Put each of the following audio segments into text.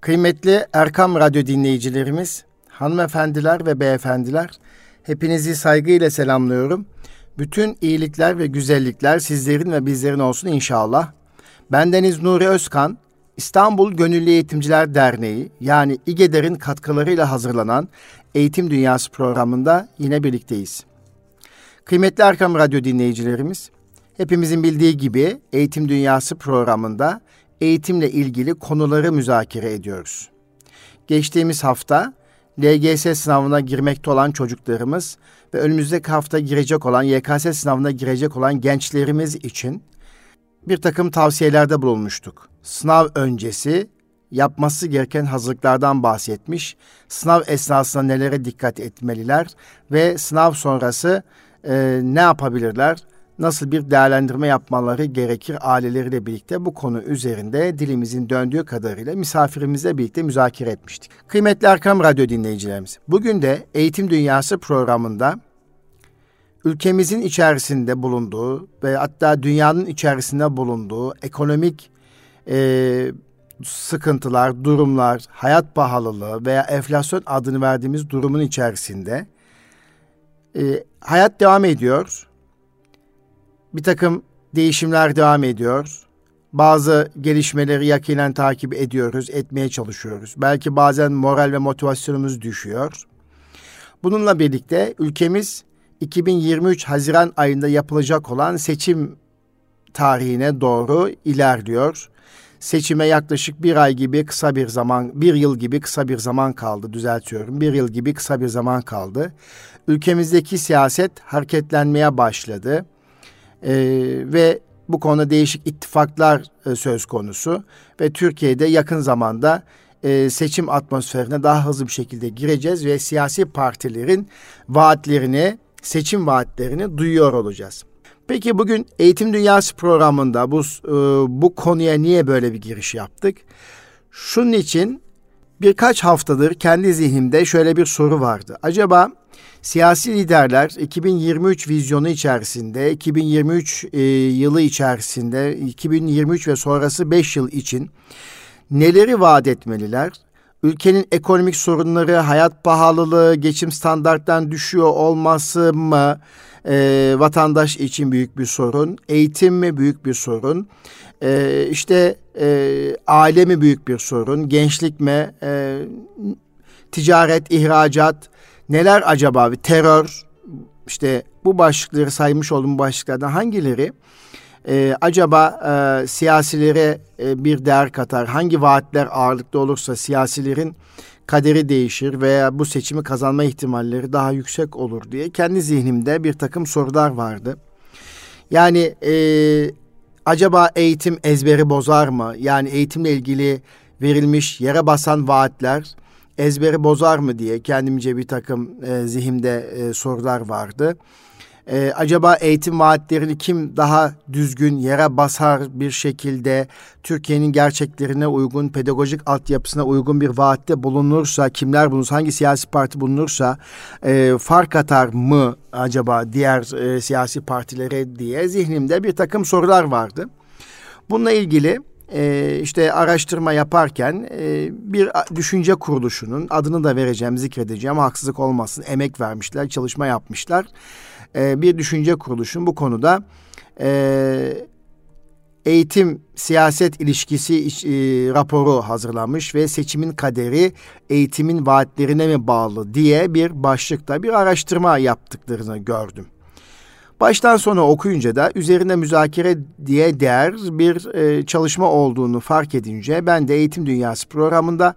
Kıymetli Erkam Radyo dinleyicilerimiz, hanımefendiler ve beyefendiler, hepinizi saygıyla selamlıyorum. Bütün iyilikler ve güzellikler sizlerin ve bizlerin olsun inşallah. Bendeniz Nuri Özkan, İstanbul Gönüllü Eğitimciler Derneği yani İGEDER'in katkılarıyla hazırlanan Eğitim Dünyası programında yine birlikteyiz. Kıymetli Erkam Radyo dinleyicilerimiz, hepimizin bildiği gibi Eğitim Dünyası programında eğitimle ilgili konuları müzakere ediyoruz. Geçtiğimiz hafta LGS sınavına girmekte olan çocuklarımız ve önümüzdeki hafta girecek olan YKS sınavına girecek olan gençlerimiz için bir takım tavsiyelerde bulunmuştuk. Sınav öncesi yapması gereken hazırlıklardan bahsetmiş, sınav esnasında nelere dikkat etmeliler ve sınav sonrası e, ne yapabilirler, nasıl bir değerlendirme yapmaları gerekir aileleriyle birlikte bu konu üzerinde dilimizin döndüğü kadarıyla misafirimizle birlikte müzakere etmiştik. Kıymetli Erkam Radyo dinleyicilerimiz, bugün de Eğitim Dünyası programında ülkemizin içerisinde bulunduğu ve hatta dünyanın içerisinde bulunduğu ekonomik e, sıkıntılar, durumlar, hayat pahalılığı veya enflasyon adını verdiğimiz durumun içerisinde e, hayat devam ediyor bir takım değişimler devam ediyor. Bazı gelişmeleri yakinen takip ediyoruz, etmeye çalışıyoruz. Belki bazen moral ve motivasyonumuz düşüyor. Bununla birlikte ülkemiz 2023 Haziran ayında yapılacak olan seçim tarihine doğru ilerliyor. Seçime yaklaşık bir ay gibi kısa bir zaman, bir yıl gibi kısa bir zaman kaldı düzeltiyorum. Bir yıl gibi kısa bir zaman kaldı. Ülkemizdeki siyaset hareketlenmeye başladı e, ve bu konuda değişik ittifaklar e, söz konusu ve Türkiye'de yakın zamanda e, seçim atmosferine daha hızlı bir şekilde gireceğiz ve siyasi partilerin vaatlerini, seçim vaatlerini duyuyor olacağız. Peki bugün Eğitim Dünyası programında bu e, bu konuya niye böyle bir giriş yaptık? Şunun için birkaç haftadır kendi zihnimde şöyle bir soru vardı. Acaba Siyasi liderler 2023 vizyonu içerisinde, 2023 e, yılı içerisinde, 2023 ve sonrası 5 yıl için neleri vaat etmeliler? Ülkenin ekonomik sorunları, hayat pahalılığı, geçim standarttan düşüyor olması mı e, vatandaş için büyük bir sorun? Eğitim mi büyük bir sorun? E, işte e, aile mi büyük bir sorun? Gençlik mi? E, ticaret, ihracat, Neler acaba? Terör, işte bu başlıkları saymış olduğum başlıklardan hangileri e, acaba e, siyasilere e, bir değer katar? Hangi vaatler ağırlıklı olursa siyasilerin kaderi değişir veya bu seçimi kazanma ihtimalleri daha yüksek olur diye kendi zihnimde bir takım sorular vardı. Yani e, acaba eğitim ezberi bozar mı? Yani eğitimle ilgili verilmiş yere basan vaatler ezberi bozar mı diye kendimce bir takım e, zihimde e, sorular vardı. E, acaba eğitim vaatlerini kim daha düzgün yere basar bir şekilde Türkiye'nin gerçeklerine uygun, pedagojik altyapısına uygun bir vaatte bulunursa, kimler bulunursa, hangi siyasi parti bulunursa e, fark atar mı acaba diğer e, siyasi partilere diye zihnimde bir takım sorular vardı. Bununla ilgili e, işte araştırma yaparken e, bir düşünce kuruluşunun adını da vereceğim, zikredeceğim. Haksızlık olmasın. Emek vermişler, çalışma yapmışlar. E, bir düşünce kuruluşun bu konuda e, eğitim siyaset ilişkisi e, raporu hazırlamış ve seçimin kaderi eğitimin vaatlerine mi bağlı diye bir başlıkta bir araştırma yaptıklarını gördüm. Baştan sona okuyunca da üzerine müzakere diye değer bir e, çalışma olduğunu fark edince ben de Eğitim Dünyası programında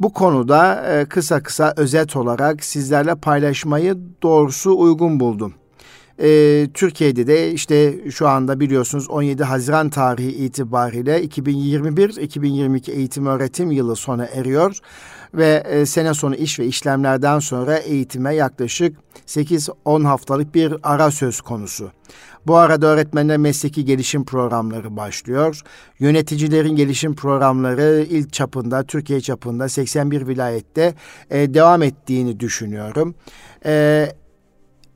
bu konuda e, kısa kısa özet olarak sizlerle paylaşmayı doğrusu uygun buldum. E, Türkiye'de de işte şu anda biliyorsunuz 17 Haziran tarihi itibariyle 2021-2022 eğitim öğretim yılı sona eriyor ve e, sene sonu iş ve işlemlerden sonra eğitime yaklaşık 8-10 haftalık bir ara söz konusu. Bu arada öğretmenler mesleki gelişim programları başlıyor. Yöneticilerin gelişim programları ilk çapında, Türkiye çapında 81 vilayette e, devam ettiğini düşünüyorum. E,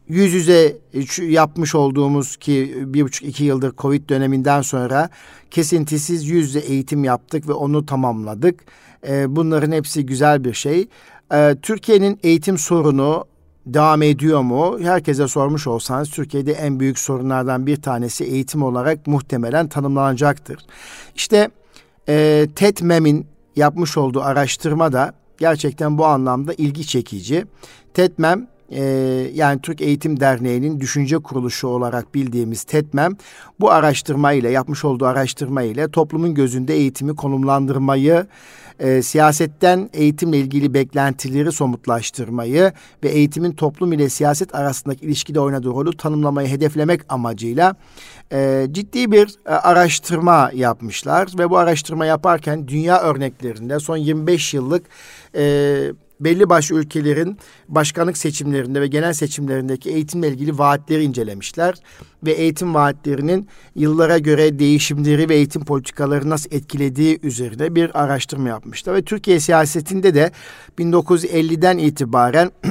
yüz yüze yapmış olduğumuz ki bir buçuk iki yıldır Covid döneminden sonra kesintisiz yüz yüze eğitim yaptık ve onu tamamladık. E, bunların hepsi güzel bir şey. E, Türkiye'nin eğitim sorunu devam ediyor mu? Herkese sormuş olsanız Türkiye'de en büyük sorunlardan bir tanesi eğitim olarak muhtemelen tanımlanacaktır. İşte e, TETMEM'in yapmış olduğu araştırma da gerçekten bu anlamda ilgi çekici. TETMEM e, yani Türk Eğitim Derneği'nin düşünce kuruluşu olarak bildiğimiz TETMEM bu araştırma ile yapmış olduğu araştırma ile toplumun gözünde eğitimi konumlandırmayı e, siyasetten eğitimle ilgili beklentileri somutlaştırmayı ve eğitimin toplum ile siyaset arasındaki ilişkide oynadığı rolü tanımlamayı hedeflemek amacıyla e, ciddi bir e, araştırma yapmışlar ve bu araştırma yaparken dünya örneklerinde son 25 yıllık e, belli başlı ülkelerin başkanlık seçimlerinde ve genel seçimlerindeki eğitimle ilgili vaatleri incelemişler ve eğitim vaatlerinin yıllara göre değişimleri ve eğitim politikaları nasıl etkilediği üzerine bir araştırma yapmışlar. Ve Türkiye siyasetinde de 1950'den itibaren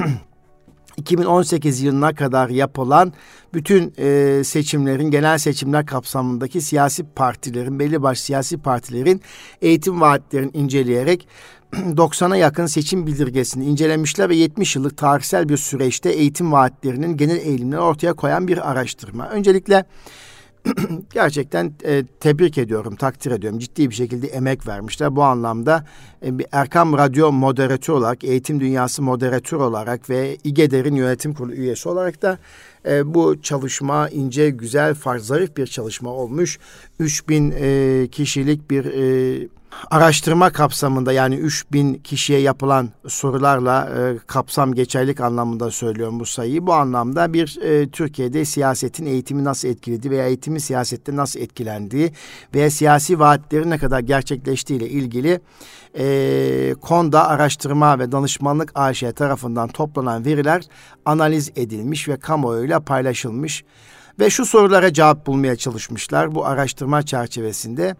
2018 yılına kadar yapılan bütün e, seçimlerin, genel seçimler kapsamındaki siyasi partilerin, belli başlı siyasi partilerin eğitim vaatlerini inceleyerek 90'a yakın seçim bildirgesini incelemişler ve 70 yıllık tarihsel bir süreçte eğitim vaatlerinin genel eğilimleri ortaya koyan bir araştırma. Öncelikle gerçekten e, tebrik ediyorum, takdir ediyorum. Ciddi bir şekilde emek vermişler. Bu anlamda e, bir Erkam Radyo moderatör olarak, Eğitim Dünyası moderatör olarak ve İGEDER'in yönetim kurulu üyesi olarak da e, bu çalışma ince, güzel, farz, zarif bir çalışma olmuş. 3000 e, kişilik bir e, araştırma kapsamında yani 3000 kişiye yapılan sorularla e, kapsam geçerlik anlamında söylüyorum bu sayıyı. Bu anlamda bir e, Türkiye'de siyasetin eğitimi nasıl etkiledi veya eğitimin siyasette nasıl etkilendiği veya siyasi vaatlerin ne kadar gerçekleştiği ile ilgili e, KONDA Araştırma ve Danışmanlık AŞ tarafından toplanan veriler analiz edilmiş ve kamuoyuyla paylaşılmış ve şu sorulara cevap bulmaya çalışmışlar bu araştırma çerçevesinde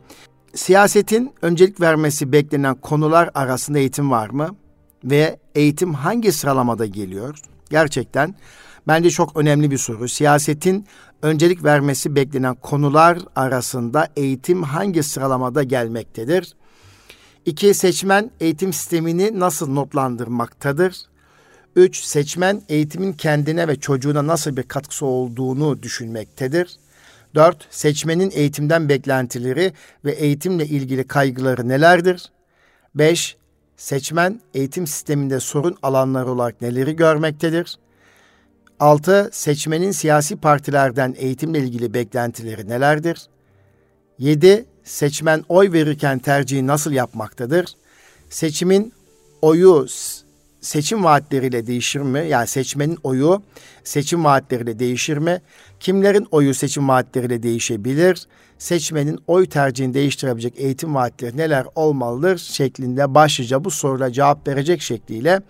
siyasetin öncelik vermesi beklenen konular arasında eğitim var mı? Ve eğitim hangi sıralamada geliyor? Gerçekten bence çok önemli bir soru. Siyasetin öncelik vermesi beklenen konular arasında eğitim hangi sıralamada gelmektedir? İki, seçmen eğitim sistemini nasıl notlandırmaktadır? Üç, seçmen eğitimin kendine ve çocuğuna nasıl bir katkısı olduğunu düşünmektedir. 4. Seçmenin eğitimden beklentileri ve eğitimle ilgili kaygıları nelerdir? 5. Seçmen eğitim sisteminde sorun alanları olarak neleri görmektedir? 6. Seçmenin siyasi partilerden eğitimle ilgili beklentileri nelerdir? 7. Seçmen oy verirken tercihi nasıl yapmaktadır? Seçimin oyu seçim vaatleriyle değişir mi? Yani seçmenin oyu seçim vaatleriyle değişir mi? Kimlerin oyu seçim vaatleriyle değişebilir? Seçmenin oy tercihini değiştirebilecek eğitim vaatleri neler olmalıdır şeklinde başlıca bu sorulara cevap verecek şekliyle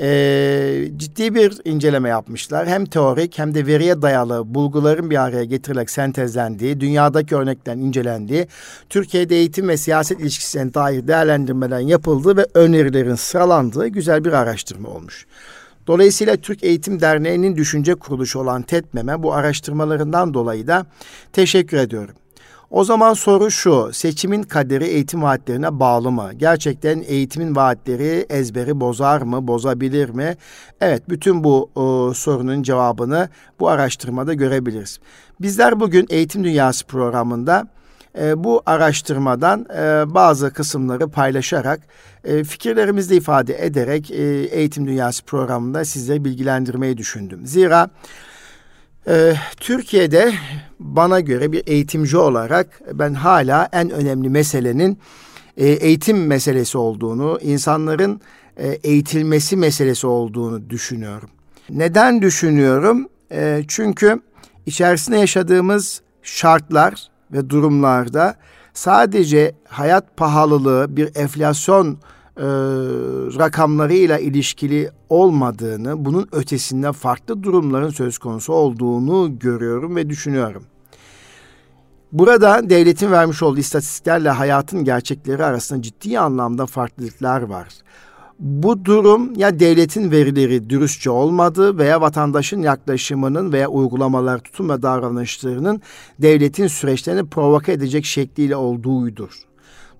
e, ciddi bir inceleme yapmışlar. Hem teorik hem de veriye dayalı bulguların bir araya getirilerek sentezlendiği, dünyadaki örnekten incelendiği, Türkiye'de eğitim ve siyaset ilişkisine dair değerlendirmeden yapıldığı ve önerilerin sıralandığı güzel bir araştırma olmuş. Dolayısıyla Türk Eğitim Derneği'nin düşünce kuruluşu olan TETMEM'e bu araştırmalarından dolayı da teşekkür ediyorum. O zaman soru şu, seçimin kaderi eğitim vaatlerine bağlı mı? Gerçekten eğitimin vaatleri ezberi bozar mı, bozabilir mi? Evet, bütün bu e, sorunun cevabını bu araştırmada görebiliriz. Bizler bugün Eğitim Dünyası programında e, bu araştırmadan e, bazı kısımları paylaşarak, e, fikirlerimizi ifade ederek e, Eğitim Dünyası programında sizleri bilgilendirmeyi düşündüm. Zira ee, Türkiye'de bana göre bir eğitimci olarak ben hala en önemli meselenin e, eğitim meselesi olduğunu, insanların e, eğitilmesi meselesi olduğunu düşünüyorum. Neden düşünüyorum? E, çünkü içerisinde yaşadığımız şartlar ve durumlarda sadece hayat pahalılığı, bir enflasyon e, rakamlarıyla ilişkili olmadığını, bunun ötesinde farklı durumların söz konusu olduğunu görüyorum ve düşünüyorum. Burada devletin vermiş olduğu istatistiklerle hayatın gerçekleri arasında ciddi anlamda farklılıklar var. Bu durum ya devletin verileri dürüstçe olmadı veya vatandaşın yaklaşımının veya uygulamalar tutum ve davranışlarının devletin süreçlerini provoke edecek şekliyle olduğudur.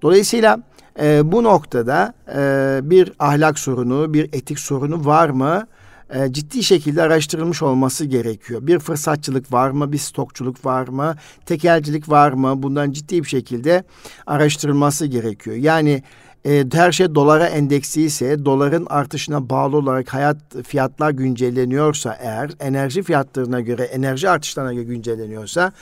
Dolayısıyla e, bu noktada e, bir ahlak sorunu, bir etik sorunu var mı? E, ciddi şekilde araştırılmış olması gerekiyor. Bir fırsatçılık var mı? Bir stokçuluk var mı? Tekelcilik var mı? Bundan ciddi bir şekilde araştırılması gerekiyor. Yani e, her şey dolara endeksi ise doların artışına bağlı olarak hayat fiyatlar güncelleniyorsa eğer enerji fiyatlarına göre enerji artışlarına göre güncelleniyorsa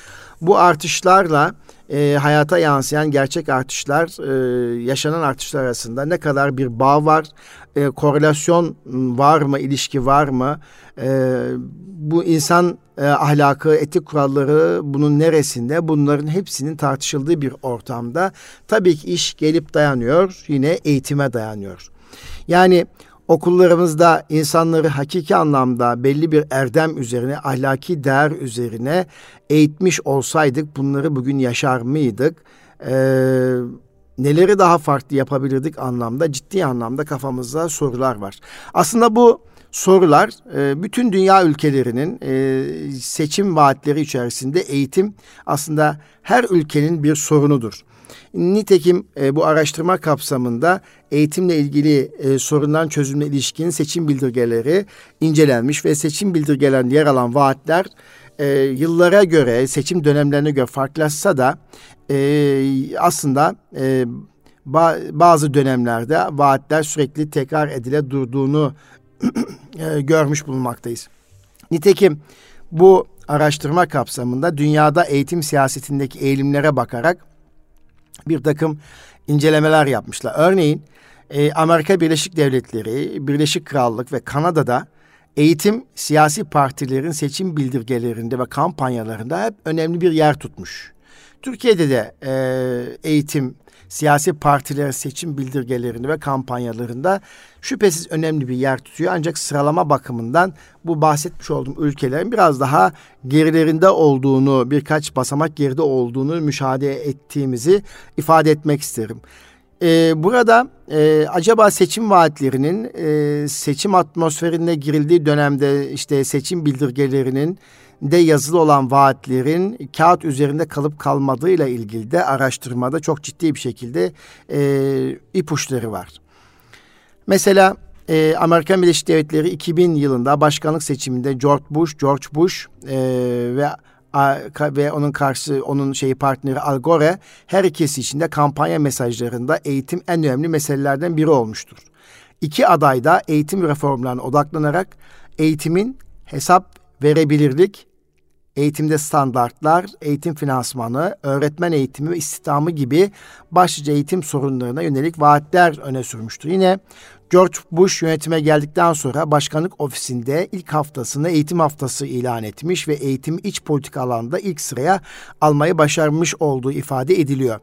bu artışlarla e, hayata yansıyan gerçek artışlar e, yaşanan artışlar arasında ne kadar bir bağ var e, korelasyon var mı ilişki var mı e, bu insan e, ahlakı etik kuralları bunun neresinde bunların hepsinin tartışıldığı bir ortamda tabii ki iş gelip dayanıyor yine eğitime dayanıyor. Yani okullarımızda insanları hakiki anlamda belli bir erdem üzerine, ahlaki değer üzerine eğitmiş olsaydık bunları bugün yaşar mıydık? Ee, neleri daha farklı yapabilirdik anlamda, ciddi anlamda kafamızda sorular var. Aslında bu sorular e, bütün dünya ülkelerinin e, seçim vaatleri içerisinde eğitim aslında her ülkenin bir sorunudur. Nitekim e, bu araştırma kapsamında eğitimle ilgili e, sorunların çözümüne ilişkin seçim bildirgeleri incelenmiş ve seçim bildirgelerinde yer alan vaatler e, yıllara göre, seçim dönemlerine göre farklılaşsa da e, aslında e, bazı dönemlerde vaatler sürekli tekrar edile durduğunu e, görmüş bulunmaktayız. Nitekim bu araştırma kapsamında dünyada eğitim siyasetindeki eğilimlere bakarak bir takım incelemeler yapmışlar. Örneğin e, Amerika Birleşik Devletleri, Birleşik Krallık ve Kanada'da eğitim siyasi partilerin seçim bildirgelerinde ve kampanyalarında hep önemli bir yer tutmuş. Türkiye'de de e, eğitim siyasi partilerin seçim bildirgelerinde ve kampanyalarında şüphesiz önemli bir yer tutuyor. Ancak sıralama bakımından bu bahsetmiş olduğum ülkelerin biraz daha gerilerinde olduğunu, birkaç basamak geride olduğunu müşahede ettiğimizi ifade etmek isterim. Ee, burada e, acaba seçim vaatlerinin e, seçim atmosferine girildiği dönemde işte seçim bildirgelerinin de yazılı olan vaatlerin kağıt üzerinde kalıp kalmadığıyla ilgili de araştırmada çok ciddi bir şekilde e, ipuçları var. Mesela e, Amerikan Birleşik Devletleri 2000 yılında başkanlık seçiminde George Bush, George Bush e, ve ve onun karşı onun şeyi partneri Al Gore her ikisi için de kampanya mesajlarında eğitim en önemli meselelerden biri olmuştur. İki aday da eğitim reformlarına odaklanarak eğitimin hesap verebilirlik eğitimde standartlar, eğitim finansmanı, öğretmen eğitimi ve istihdamı gibi başlıca eğitim sorunlarına yönelik vaatler öne sürmüştür. Yine George Bush yönetime geldikten sonra başkanlık ofisinde ilk haftasını eğitim haftası ilan etmiş ve eğitimi iç politika alanında ilk sıraya almayı başarmış olduğu ifade ediliyor.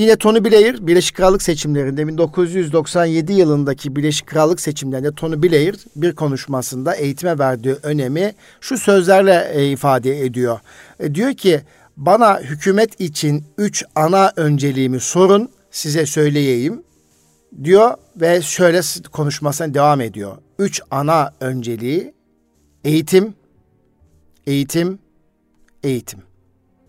Yine Tony Blair Birleşik Krallık seçimlerinde 1997 yılındaki Birleşik Krallık seçimlerinde Tony Blair bir konuşmasında eğitime verdiği önemi şu sözlerle e, ifade ediyor. E, diyor ki bana hükümet için üç ana önceliğimi sorun size söyleyeyim diyor ve şöyle konuşmasına devam ediyor. Üç ana önceliği eğitim, eğitim, eğitim.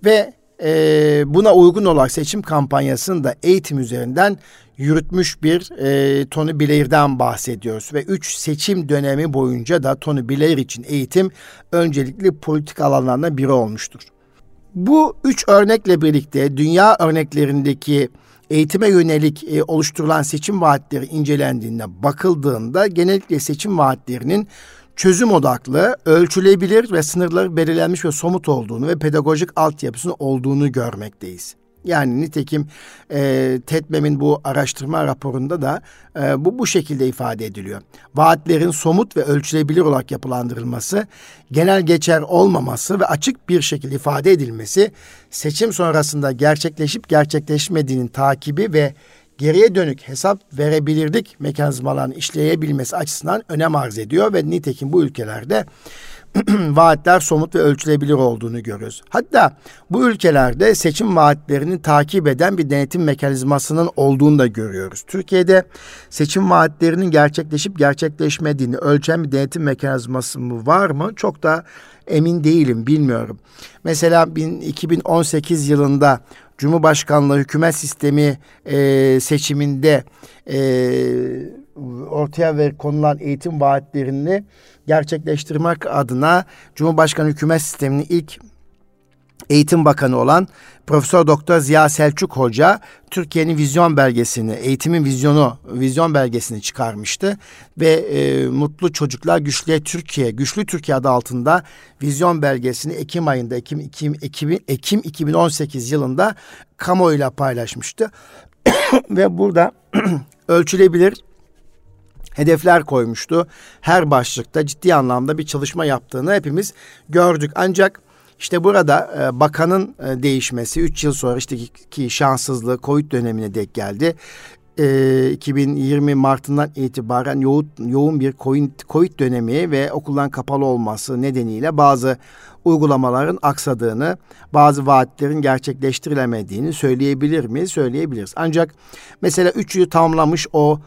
Ve e, buna uygun olarak seçim kampanyasını da eğitim üzerinden yürütmüş bir e, Tony Blair'den bahsediyoruz. Ve üç seçim dönemi boyunca da Tony Blair için eğitim öncelikli politik alanlarından biri olmuştur. Bu üç örnekle birlikte dünya örneklerindeki eğitime yönelik e, oluşturulan seçim vaatleri incelendiğinde bakıldığında genellikle seçim vaatlerinin çözüm odaklı, ölçülebilir ve sınırları belirlenmiş ve somut olduğunu ve pedagojik altyapısının olduğunu görmekteyiz. Yani nitekim e, TEDMEM'in bu araştırma raporunda da e, bu bu şekilde ifade ediliyor. Vaatlerin somut ve ölçülebilir olarak yapılandırılması, genel geçer olmaması ve açık bir şekilde ifade edilmesi, seçim sonrasında gerçekleşip gerçekleşmediğinin takibi ve geriye dönük hesap verebilirlik mekanizmalarını işleyebilmesi açısından önem arz ediyor ve nitekim bu ülkelerde vaatler somut ve ölçülebilir olduğunu görüyoruz. Hatta bu ülkelerde seçim vaatlerini takip eden bir denetim mekanizmasının olduğunu da görüyoruz. Türkiye'de seçim vaatlerinin gerçekleşip gerçekleşmediğini ölçen bir denetim mekanizması mı var mı? Çok da emin değilim, bilmiyorum. Mesela 2018 yılında Cumhurbaşkanlığı hükümet sistemi e, seçiminde e, ortaya ver konulan eğitim vaatlerini gerçekleştirmek adına Cumhurbaşkanı hükümet sisteminin ilk Eğitim Bakanı olan Profesör Doktor Ziya Selçuk Hoca Türkiye'nin vizyon belgesini, eğitimin vizyonu, vizyon belgesini çıkarmıştı ve e, Mutlu Çocuklar Güçlü Türkiye, Güçlü Türkiye adı altında vizyon belgesini Ekim ayında Ekim Ekim Ekim, Ekim 2018 yılında kamuoyuyla paylaşmıştı. ve burada ölçülebilir hedefler koymuştu. Her başlıkta ciddi anlamda bir çalışma yaptığını hepimiz gördük. Ancak işte burada e, bakanın e, değişmesi 3 yıl sonra işte ki şanssızlığı Covid dönemine denk geldi. E, 2020 Mart'ından itibaren yoğun, yoğun bir COVID, dönemi ve okuldan kapalı olması nedeniyle bazı uygulamaların aksadığını, bazı vaatlerin gerçekleştirilemediğini söyleyebilir miyiz? Söyleyebiliriz. Ancak mesela 3 yıl tamamlamış o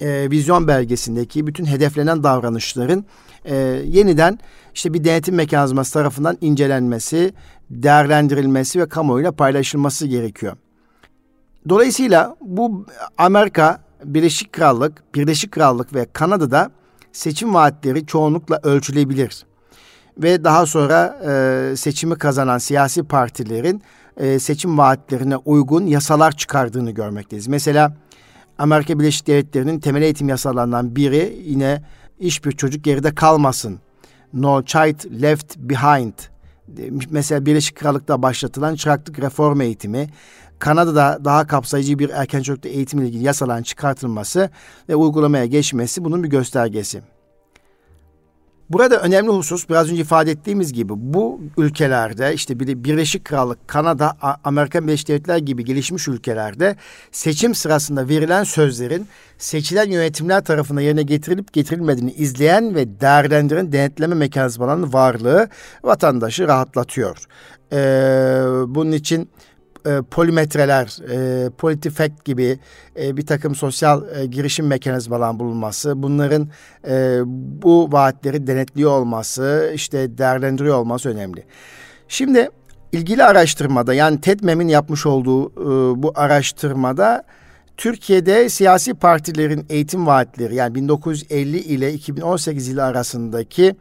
e, vizyon belgesindeki bütün hedeflenen davranışların e, yeniden işte bir denetim mekanizması tarafından incelenmesi, değerlendirilmesi ve kamuoyuyla paylaşılması gerekiyor. Dolayısıyla bu Amerika, Birleşik Krallık, Birleşik Krallık ve Kanada'da seçim vaatleri çoğunlukla ölçülebilir. Ve daha sonra e, seçimi kazanan siyasi partilerin e, seçim vaatlerine uygun yasalar çıkardığını görmekteyiz. Mesela Amerika Birleşik Devletleri'nin temel eğitim yasalarından biri yine hiçbir çocuk geride kalmasın. No Child Left Behind. Mesela Birleşik Krallık'ta başlatılan çıraklık reform eğitimi, Kanada'da daha kapsayıcı bir erken çocukluk eğitimle ilgili yasaların çıkartılması ve uygulamaya geçmesi bunun bir göstergesi. Burada önemli husus biraz önce ifade ettiğimiz gibi bu ülkelerde işte bir Birleşik Krallık, Kanada, Amerika Birleşik Devletleri gibi gelişmiş ülkelerde seçim sırasında verilen sözlerin seçilen yönetimler tarafından yerine getirilip getirilmediğini izleyen ve değerlendiren denetleme mekanizmalarının varlığı vatandaşı rahatlatıyor. Ee, bunun için e, polimetreler, e, politifekt gibi e, bir takım sosyal e, girişim mekanizmaların bulunması, bunların e, bu vaatleri denetliyor olması, işte değerlendiriyor olması önemli. Şimdi ilgili araştırmada yani TEDMEM'in yapmış olduğu e, bu araştırmada Türkiye'de siyasi partilerin eğitim vaatleri yani 1950 ile 2018 yılı arasındaki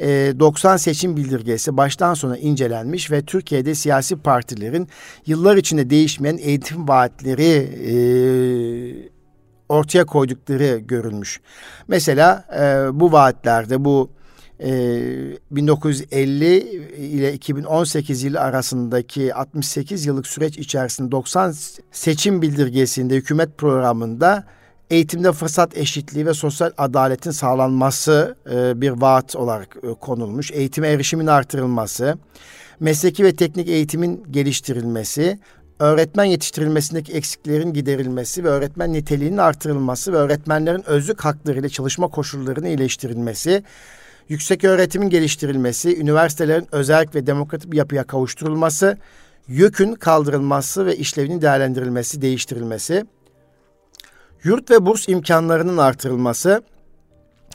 90 seçim bildirgesi baştan sona incelenmiş ve Türkiye'de siyasi partilerin yıllar içinde değişmeyen eğitim vaatleri e, ortaya koydukları görülmüş. Mesela e, bu vaatlerde bu e, 1950 ile 2018 yılı arasındaki 68 yıllık süreç içerisinde 90 seçim bildirgesinde hükümet programında eğitimde fırsat eşitliği ve sosyal adaletin sağlanması e, bir vaat olarak e, konulmuş. Eğitime erişimin artırılması, mesleki ve teknik eğitimin geliştirilmesi, öğretmen yetiştirilmesindeki eksiklerin giderilmesi ve öğretmen niteliğinin artırılması ve öğretmenlerin özlük hakları ile çalışma koşullarının iyileştirilmesi, yüksek öğretimin geliştirilmesi, üniversitelerin özellik ve demokratik bir yapıya kavuşturulması, yükün kaldırılması ve işlevinin değerlendirilmesi, değiştirilmesi, Yurt ve burs imkanlarının artırılması,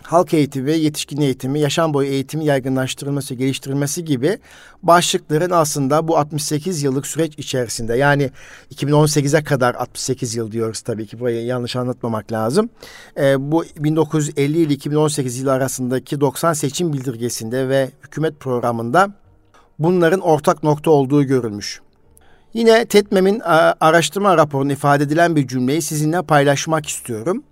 halk eğitimi, yetişkin eğitimi, yaşam boyu eğitimi yaygınlaştırılması, geliştirilmesi gibi başlıkların aslında bu 68 yıllık süreç içerisinde yani 2018'e kadar 68 yıl diyoruz tabii ki burayı yanlış anlatmamak lazım. Ee, bu 1950 ile 2018 yılı arasındaki 90 seçim bildirgesinde ve hükümet programında bunların ortak nokta olduğu görülmüş. Yine TETMEM'in araştırma raporunda ifade edilen bir cümleyi sizinle paylaşmak istiyorum.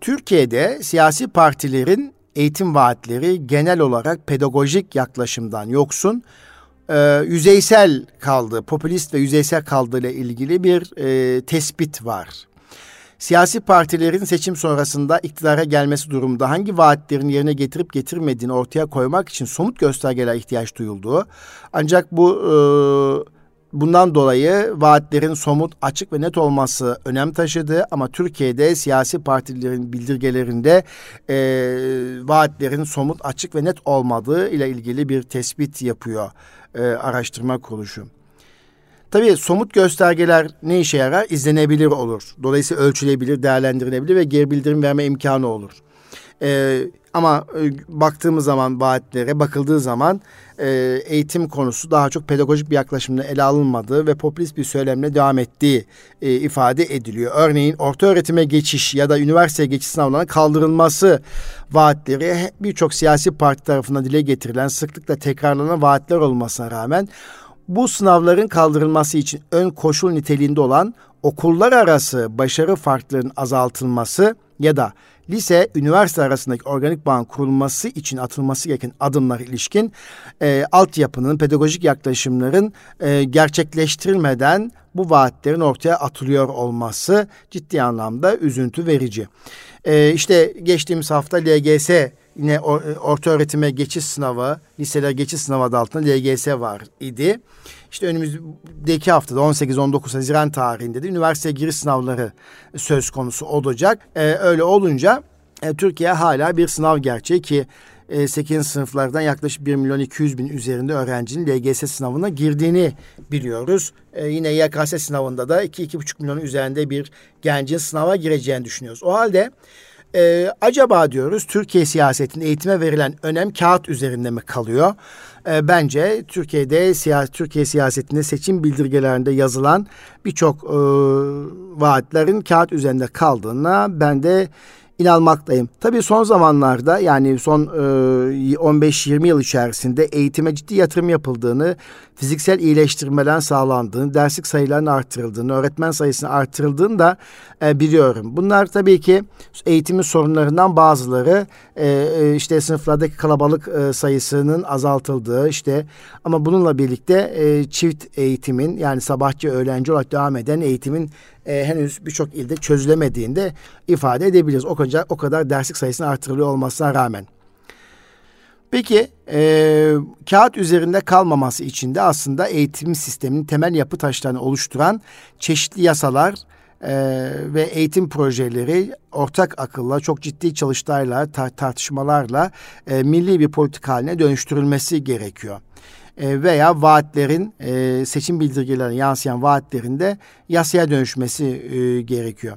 Türkiye'de siyasi partilerin eğitim vaatleri genel olarak pedagojik yaklaşımdan yoksun, e, yüzeysel kaldı, popülist ve yüzeysel kaldığı ile ilgili bir e, tespit var. Siyasi partilerin seçim sonrasında iktidara gelmesi durumunda hangi vaatlerin yerine getirip getirmediğini ortaya koymak için somut göstergeler ihtiyaç duyulduğu, ancak bu e, Bundan dolayı vaatlerin somut, açık ve net olması önem taşıdı ama Türkiye'de siyasi partilerin bildirgelerinde e, vaatlerin somut, açık ve net olmadığı ile ilgili bir tespit yapıyor e, araştırma kuruluşu. Tabii somut göstergeler ne işe yarar? İzlenebilir olur. Dolayısıyla ölçülebilir, değerlendirilebilir ve geri bildirim verme imkanı olur. Ee, ama e, baktığımız zaman vaatlere bakıldığı zaman e, eğitim konusu daha çok pedagojik bir yaklaşımla ele alınmadığı ve popülist bir söylemle devam ettiği e, ifade ediliyor. Örneğin orta öğretime geçiş ya da üniversiteye geçiş sınavlarının kaldırılması vaatleri birçok siyasi parti tarafından dile getirilen sıklıkla tekrarlanan vaatler olmasına rağmen bu sınavların kaldırılması için ön koşul niteliğinde olan okullar arası başarı farklarının azaltılması ya da lise, üniversite arasındaki organik bağın kurulması için atılması gereken adımlar ilişkin e, altyapının, pedagojik yaklaşımların e, gerçekleştirilmeden bu vaatlerin ortaya atılıyor olması ciddi anlamda üzüntü verici. E, işte geçtiğimiz hafta LGS yine orta öğretime geçiş sınavı, liseler geçiş sınavı adı altında LGS var idi. İşte önümüzdeki haftada 18-19 Haziran tarihinde de üniversite giriş sınavları söz konusu olacak. Ee, öyle olunca e, Türkiye hala bir sınav gerçeği ki e, 8. sınıflardan yaklaşık 1 milyon 200 bin üzerinde öğrencinin LGS sınavına girdiğini biliyoruz. E, yine YKS sınavında da 2-2,5 milyon üzerinde bir gencin sınava gireceğini düşünüyoruz. O halde e, acaba diyoruz Türkiye siyasetinin eğitime verilen önem kağıt üzerinde mi kalıyor? E, bence Türkiye'de siyasi Türkiye siyasetinde seçim bildirgelerinde yazılan birçok e, vaatlerin kağıt üzerinde kaldığına ben de inanmaktayım. Tabii son zamanlarda yani son e, 15-20 yıl içerisinde eğitime ciddi yatırım yapıldığını, fiziksel iyileştirmeden sağlandığını, derslik sayılarının artırıldığını, öğretmen sayısının artırıldığını da e, biliyorum. Bunlar tabii ki eğitimin sorunlarından bazıları e, e, işte sınıflardaki kalabalık e, sayısının azaltıldığı işte ama bununla birlikte e, çift eğitimin yani sabahçı öğlenci olarak devam eden eğitimin e, henüz birçok ilde çözülemediğinde ifade edebiliriz. O kadar, o kadar derslik sayısının artırılıyor olmasına rağmen. Peki e, kağıt üzerinde kalmaması için de aslında eğitim sisteminin temel yapı taşlarını oluşturan çeşitli yasalar e, ve eğitim projeleri ortak akılla, çok ciddi çalıştayla, tar- tartışmalarla e, milli bir politik haline dönüştürülmesi gerekiyor. E, veya vaatlerin e, seçim bildirgelerine yansıyan vaatlerinde yasaya dönüşmesi e, gerekiyor.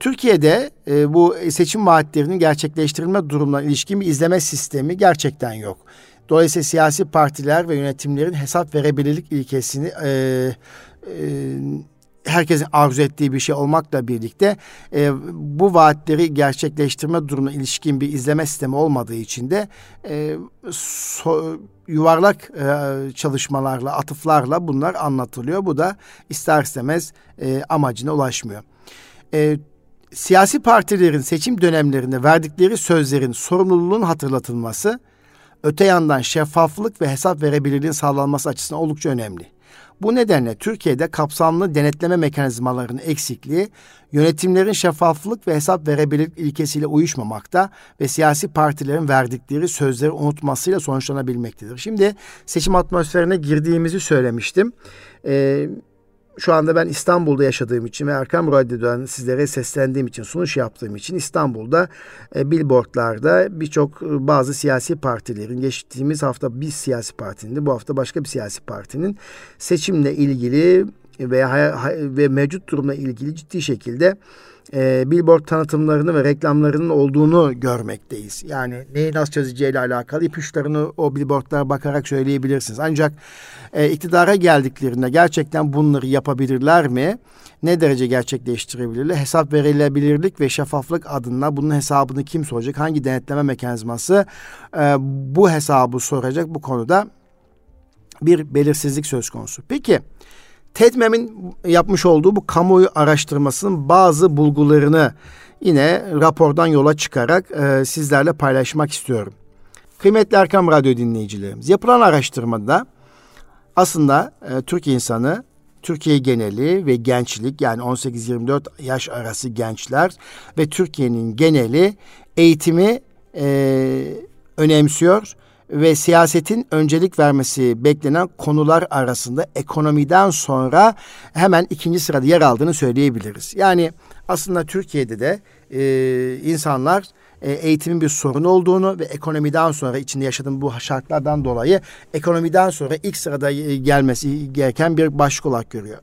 Türkiye'de bu seçim vaatlerinin gerçekleştirilme durumuna ilişkin bir izleme sistemi gerçekten yok. Dolayısıyla siyasi partiler ve yönetimlerin hesap verebilirlik ilkesini e, herkesin arzu ettiği bir şey olmakla birlikte e, bu vaatleri gerçekleştirme durumuna ilişkin bir izleme sistemi olmadığı için de e, so, yuvarlak e, çalışmalarla, atıflarla bunlar anlatılıyor. Bu da ister istemez e, amacına ulaşmıyor. E, siyasi partilerin seçim dönemlerinde verdikleri sözlerin sorumluluğunun hatırlatılması, öte yandan şeffaflık ve hesap verebilirliğin sağlanması açısından oldukça önemli. Bu nedenle Türkiye'de kapsamlı denetleme mekanizmalarının eksikliği, yönetimlerin şeffaflık ve hesap verebilirlik ilkesiyle uyuşmamakta ve siyasi partilerin verdikleri sözleri unutmasıyla sonuçlanabilmektedir. Şimdi seçim atmosferine girdiğimizi söylemiştim. Ee, şu anda ben İstanbul'da yaşadığım için ve Erkam Radyo'dan sizlere seslendiğim için, sunuş yaptığım için İstanbul'da e, billboardlarda birçok e, bazı siyasi partilerin, geçtiğimiz hafta bir siyasi partinin, bu hafta başka bir siyasi partinin seçimle ilgili ve, ve mevcut durumla ilgili ciddi şekilde e, billboard tanıtımlarını ve reklamlarının olduğunu görmekteyiz. Yani neyi nasıl çözeceğiyle alakalı ipuçlarını o billboardlara bakarak söyleyebilirsiniz. Ancak e, iktidara geldiklerinde gerçekten bunları yapabilirler mi? Ne derece gerçekleştirebilirler? Hesap verilebilirlik ve şeffaflık adına bunun hesabını kim soracak? Hangi denetleme mekanizması e, bu hesabı soracak? Bu konuda bir belirsizlik söz konusu. Peki TEDMEM'in yapmış olduğu bu kamuoyu araştırmasının bazı bulgularını yine rapordan yola çıkarak e, sizlerle paylaşmak istiyorum. Kıymetli Erkam Radyo dinleyicilerimiz, yapılan araştırmada aslında e, Türk insanı, Türkiye geneli ve gençlik yani 18-24 yaş arası gençler ve Türkiye'nin geneli eğitimi e, önemsiyor ve siyasetin öncelik vermesi beklenen konular arasında ekonomiden sonra hemen ikinci sırada yer aldığını söyleyebiliriz. Yani aslında Türkiye'de de e, insanlar e, eğitimin bir sorun olduğunu ve ekonomiden sonra içinde yaşadığım bu şartlardan dolayı ekonomiden sonra ilk sırada e, gelmesi gereken bir başlık olarak görüyor.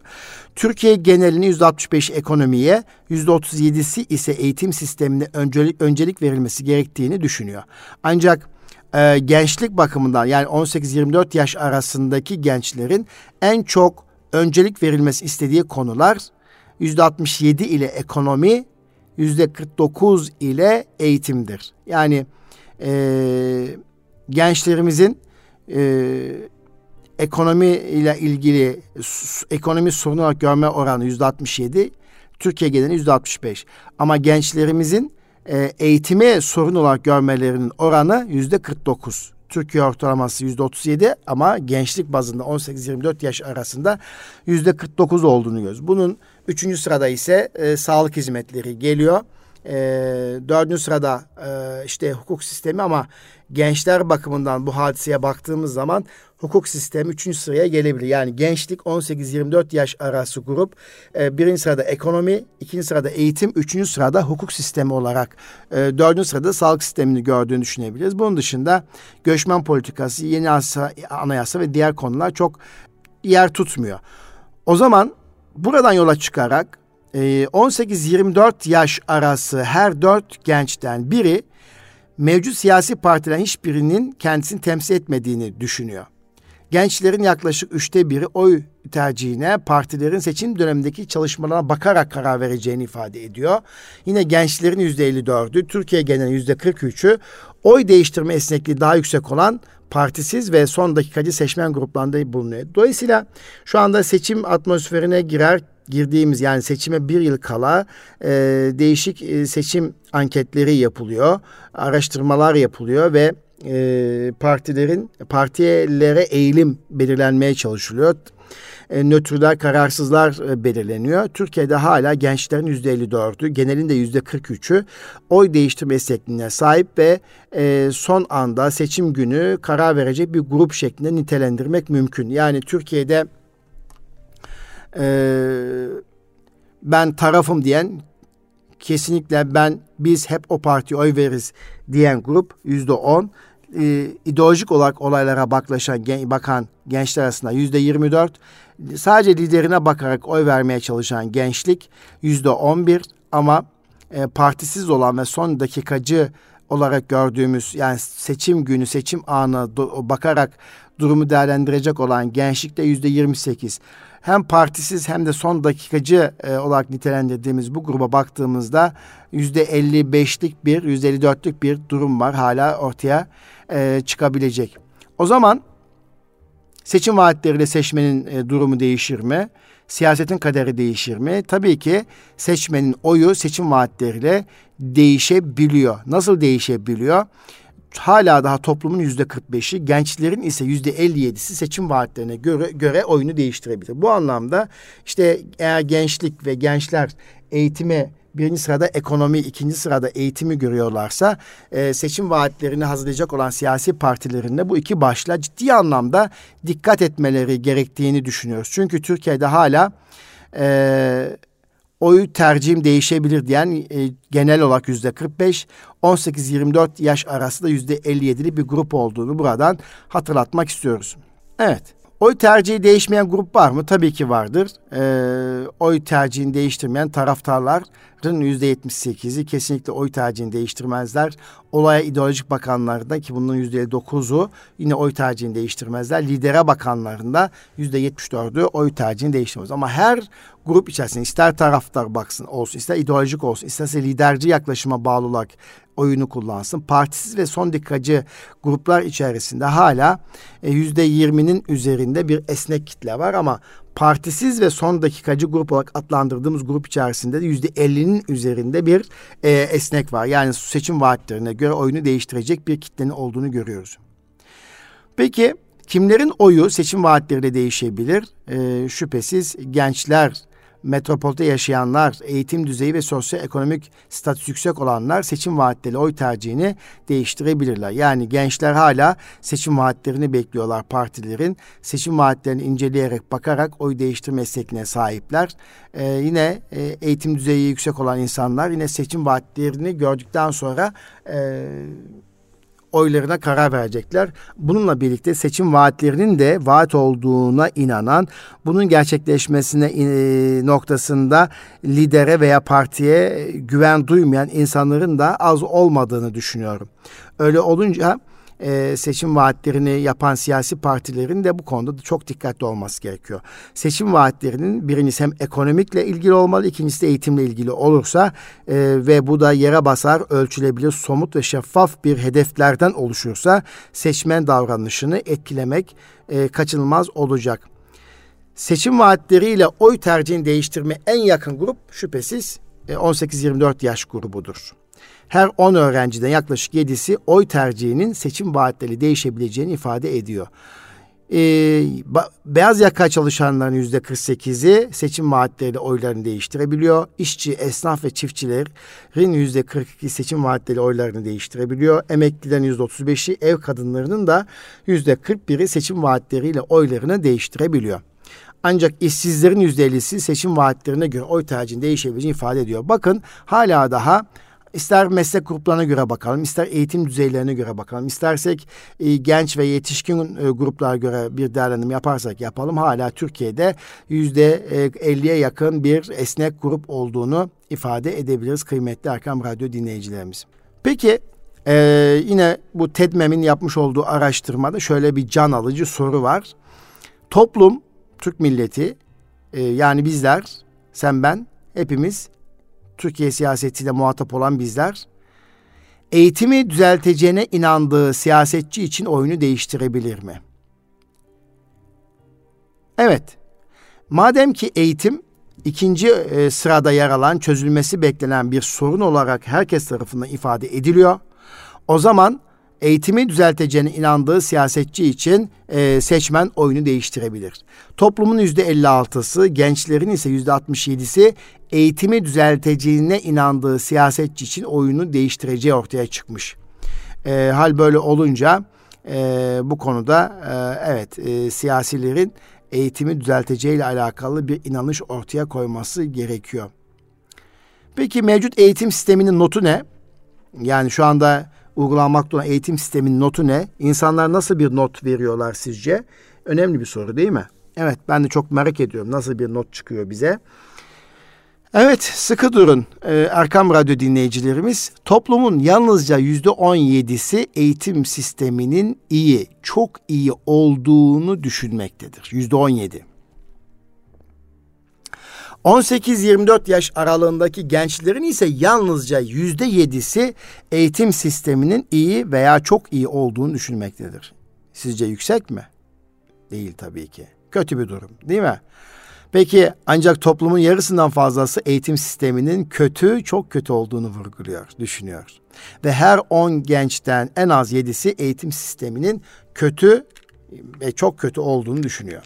Türkiye genelini yüzde 65 ekonomiye, yüzde 37'si ise eğitim sistemine öncelik, öncelik verilmesi gerektiğini düşünüyor. Ancak e, gençlik bakımından yani 18-24 yaş arasındaki gençlerin en çok öncelik verilmesi istediği konular yüzde 67 ile ekonomi, yüzde 49 ile eğitimdir. Yani e, gençlerimizin e, ekonomi ile ilgili ekonomi sorunu görme oranı yüzde 67, Türkiye geneli yüzde 65. Ama gençlerimizin e, eğitimi sorun olarak görmelerinin oranı yüzde 49. Türkiye ortalaması yüzde 37 ama gençlik bazında 18-24 yaş arasında yüzde 49 olduğunu görüyoruz. Bunun üçüncü sırada ise e, sağlık hizmetleri geliyor. E, dördüncü sırada e, işte hukuk sistemi ama gençler bakımından bu hadiseye baktığımız zaman hukuk sistemi üçüncü sıraya gelebilir. Yani gençlik 18-24 yaş arası grup e, birinci sırada ekonomi, ikinci sırada eğitim, üçüncü sırada hukuk sistemi olarak e, dördüncü sırada sağlık sistemini gördüğünü düşünebiliriz. Bunun dışında göçmen politikası, yeni anayasa, anayasa ve diğer konular çok yer tutmuyor. O zaman buradan yola çıkarak 18-24 e, yaş arası her dört gençten biri mevcut siyasi partilerin hiçbirinin kendisini temsil etmediğini düşünüyor. Gençlerin yaklaşık üçte biri oy tercihine partilerin seçim dönemindeki çalışmalarına bakarak karar vereceğini ifade ediyor. Yine gençlerin yüzde 54'ü, Türkiye genelinin yüzde 43'ü oy değiştirme esnekliği daha yüksek olan partisiz ve son dakikacı seçmen gruplarında bulunuyor. Dolayısıyla şu anda seçim atmosferine girer girdiğimiz yani seçime bir yıl kala e, değişik e, seçim anketleri yapılıyor, araştırmalar yapılıyor ve e, partilerin partilere eğilim belirlenmeye çalışılıyor. E, nötrler, kararsızlar e, belirleniyor. Türkiye'de hala gençlerin yüzde 54'ü, genelinde yüzde 43'ü oy değiştirme esnekliğine sahip ve e, son anda seçim günü karar verecek bir grup şeklinde nitelendirmek mümkün. Yani Türkiye'de ben tarafım diyen kesinlikle ben biz hep o partiye oy veririz diyen grup yüzde on. E, ideolojik olarak olaylara baklaşan gen, bakan gençler arasında yüzde 24 sadece liderine bakarak oy vermeye çalışan gençlik yüzde 11 ama e, partisiz olan ve son dakikacı olarak gördüğümüz yani seçim günü seçim anı bakarak durumu değerlendirecek olan gençlikte yüzde 28 hem partisiz hem de son dakikacı e, olarak nitelendirdiğimiz bu gruba baktığımızda yüzde 55'lik bir yüzde 54'lük bir durum var hala ortaya e, çıkabilecek. O zaman seçim vaatleriyle seçmenin e, durumu değişir mi? Siyasetin kaderi değişir mi? Tabii ki seçmenin oyu seçim vaatleriyle değişebiliyor. Nasıl değişebiliyor? Hala daha toplumun yüzde 45'i, gençlerin ise yüzde 57'si seçim vaatlerine göre, göre oyunu değiştirebilir. Bu anlamda işte eğer gençlik ve gençler eğitime birinci sırada ekonomi, ikinci sırada eğitimi görüyorlarsa e, seçim vaatlerini hazırlayacak olan siyasi partilerinde bu iki başla ciddi anlamda dikkat etmeleri gerektiğini düşünüyoruz. Çünkü Türkiye'de hala e, oy tercihim değişebilir diyen e, genel olarak yüzde 45, 18-24 yaş arasında yüzde 57'li bir grup olduğunu buradan hatırlatmak istiyoruz. Evet. Oy tercihi değişmeyen grup var mı? Tabii ki vardır. Ee, oy tercihini değiştirmeyen taraftarların yüzde yetmiş sekizi kesinlikle oy tercihini değiştirmezler. Olaya ideolojik bakanlarda ki bunun yüzde dokuzu yine oy tercihini değiştirmezler. Lidere bakanlarında yüzde yetmiş dördü oy tercihini değiştirmez. Ama her grup içerisinde ister taraftar baksın olsun, ister ideolojik olsun, isterse liderci yaklaşıma bağlı olarak oyunu kullansın. Partisiz ve son dikkacı gruplar içerisinde hala e, yüzde yirminin üzerinde bir esnek kitle var ama partisiz ve son dakikacı grup olarak adlandırdığımız grup içerisinde de yüzde ellinin üzerinde bir e, esnek var. Yani seçim vaatlerine göre oyunu değiştirecek bir kitlenin olduğunu görüyoruz. Peki kimlerin oyu seçim vaatleriyle değişebilir? E, şüphesiz gençler metropolde yaşayanlar, eğitim düzeyi ve sosyoekonomik statüsü yüksek olanlar seçim vaatleri oy tercihini değiştirebilirler. Yani gençler hala seçim vaatlerini bekliyorlar partilerin. Seçim vaatlerini inceleyerek bakarak oy değiştirme istekine sahipler. Ee, yine e, eğitim düzeyi yüksek olan insanlar yine seçim vaatlerini gördükten sonra e, oylarına karar verecekler. Bununla birlikte seçim vaatlerinin de vaat olduğuna inanan, bunun gerçekleşmesine e, noktasında lidere veya partiye güven duymayan insanların da az olmadığını düşünüyorum. Öyle olunca e, seçim vaatlerini yapan siyasi partilerin de bu konuda da çok dikkatli olması gerekiyor. Seçim vaatlerinin birincisi hem ekonomikle ilgili olmalı, ikincisi de eğitimle ilgili olursa e, ve bu da yere basar, ölçülebilir, somut ve şeffaf bir hedeflerden oluşursa seçmen davranışını etkilemek e, kaçınılmaz olacak. Seçim vaatleriyle oy tercihini değiştirme en yakın grup şüphesiz 18-24 e, yaş grubudur. Her 10 öğrenciden yaklaşık 7'si oy tercihinin seçim vaatleri değişebileceğini ifade ediyor. Ee, beyaz yaka çalışanların yüzde 48'i seçim vaatleriyle oylarını değiştirebiliyor. İşçi, esnaf ve çiftçilerin yüzde 42 seçim vaatleriyle oylarını değiştirebiliyor. Emeklilerin yüzde 35'i, ev kadınlarının da yüzde 41'i seçim vaatleriyle oylarını değiştirebiliyor. Ancak işsizlerin yüzde 50'si seçim vaatlerine göre oy tercihini değişebileceğini ifade ediyor. Bakın hala daha İster meslek gruplarına göre bakalım, ister eğitim düzeylerine göre bakalım, istersek e, genç ve yetişkin e, gruplara göre bir değerlendirme yaparsak yapalım. Hala Türkiye'de yüzde elliye yakın bir esnek grup olduğunu ifade edebiliriz kıymetli Erkam Radyo dinleyicilerimiz. Peki e, yine bu TEDMEM'in yapmış olduğu araştırmada şöyle bir can alıcı soru var. Toplum, Türk milleti e, yani bizler, sen ben hepimiz Türkiye siyasetiyle muhatap olan bizler eğitimi düzelteceğine inandığı siyasetçi için oyunu değiştirebilir mi? Evet. Madem ki eğitim ikinci e, sırada yer alan çözülmesi beklenen bir sorun olarak herkes tarafından ifade ediliyor. O zaman eğitimi düzelteceğine inandığı siyasetçi için e, seçmen oyunu değiştirebilir. Toplumun yüzde 56'sı, gençlerin ise yüzde 67'si eğitimi düzelteceğine inandığı siyasetçi için oyunu değiştireceği ortaya çıkmış. E, hal böyle olunca e, bu konuda e, evet e, siyasilerin eğitimi düzelteceğiyle alakalı bir inanış ortaya koyması gerekiyor. Peki mevcut eğitim sisteminin notu ne? Yani şu anda uygulanmakta olan eğitim sisteminin notu ne? İnsanlar nasıl bir not veriyorlar sizce? Önemli bir soru değil mi? Evet ben de çok merak ediyorum nasıl bir not çıkıyor bize. Evet sıkı durun ee, Erkam Radyo dinleyicilerimiz. Toplumun yalnızca yüzde on yedisi eğitim sisteminin iyi, çok iyi olduğunu düşünmektedir. Yüzde on yedi. 18-24 yaş aralığındaki gençlerin ise yalnızca yüzde yedisi eğitim sisteminin iyi veya çok iyi olduğunu düşünmektedir. Sizce yüksek mi? Değil tabii ki. Kötü bir durum değil mi? Peki ancak toplumun yarısından fazlası eğitim sisteminin kötü, çok kötü olduğunu vurguluyor, düşünüyor. Ve her 10 gençten en az 7'si eğitim sisteminin kötü ve çok kötü olduğunu düşünüyor.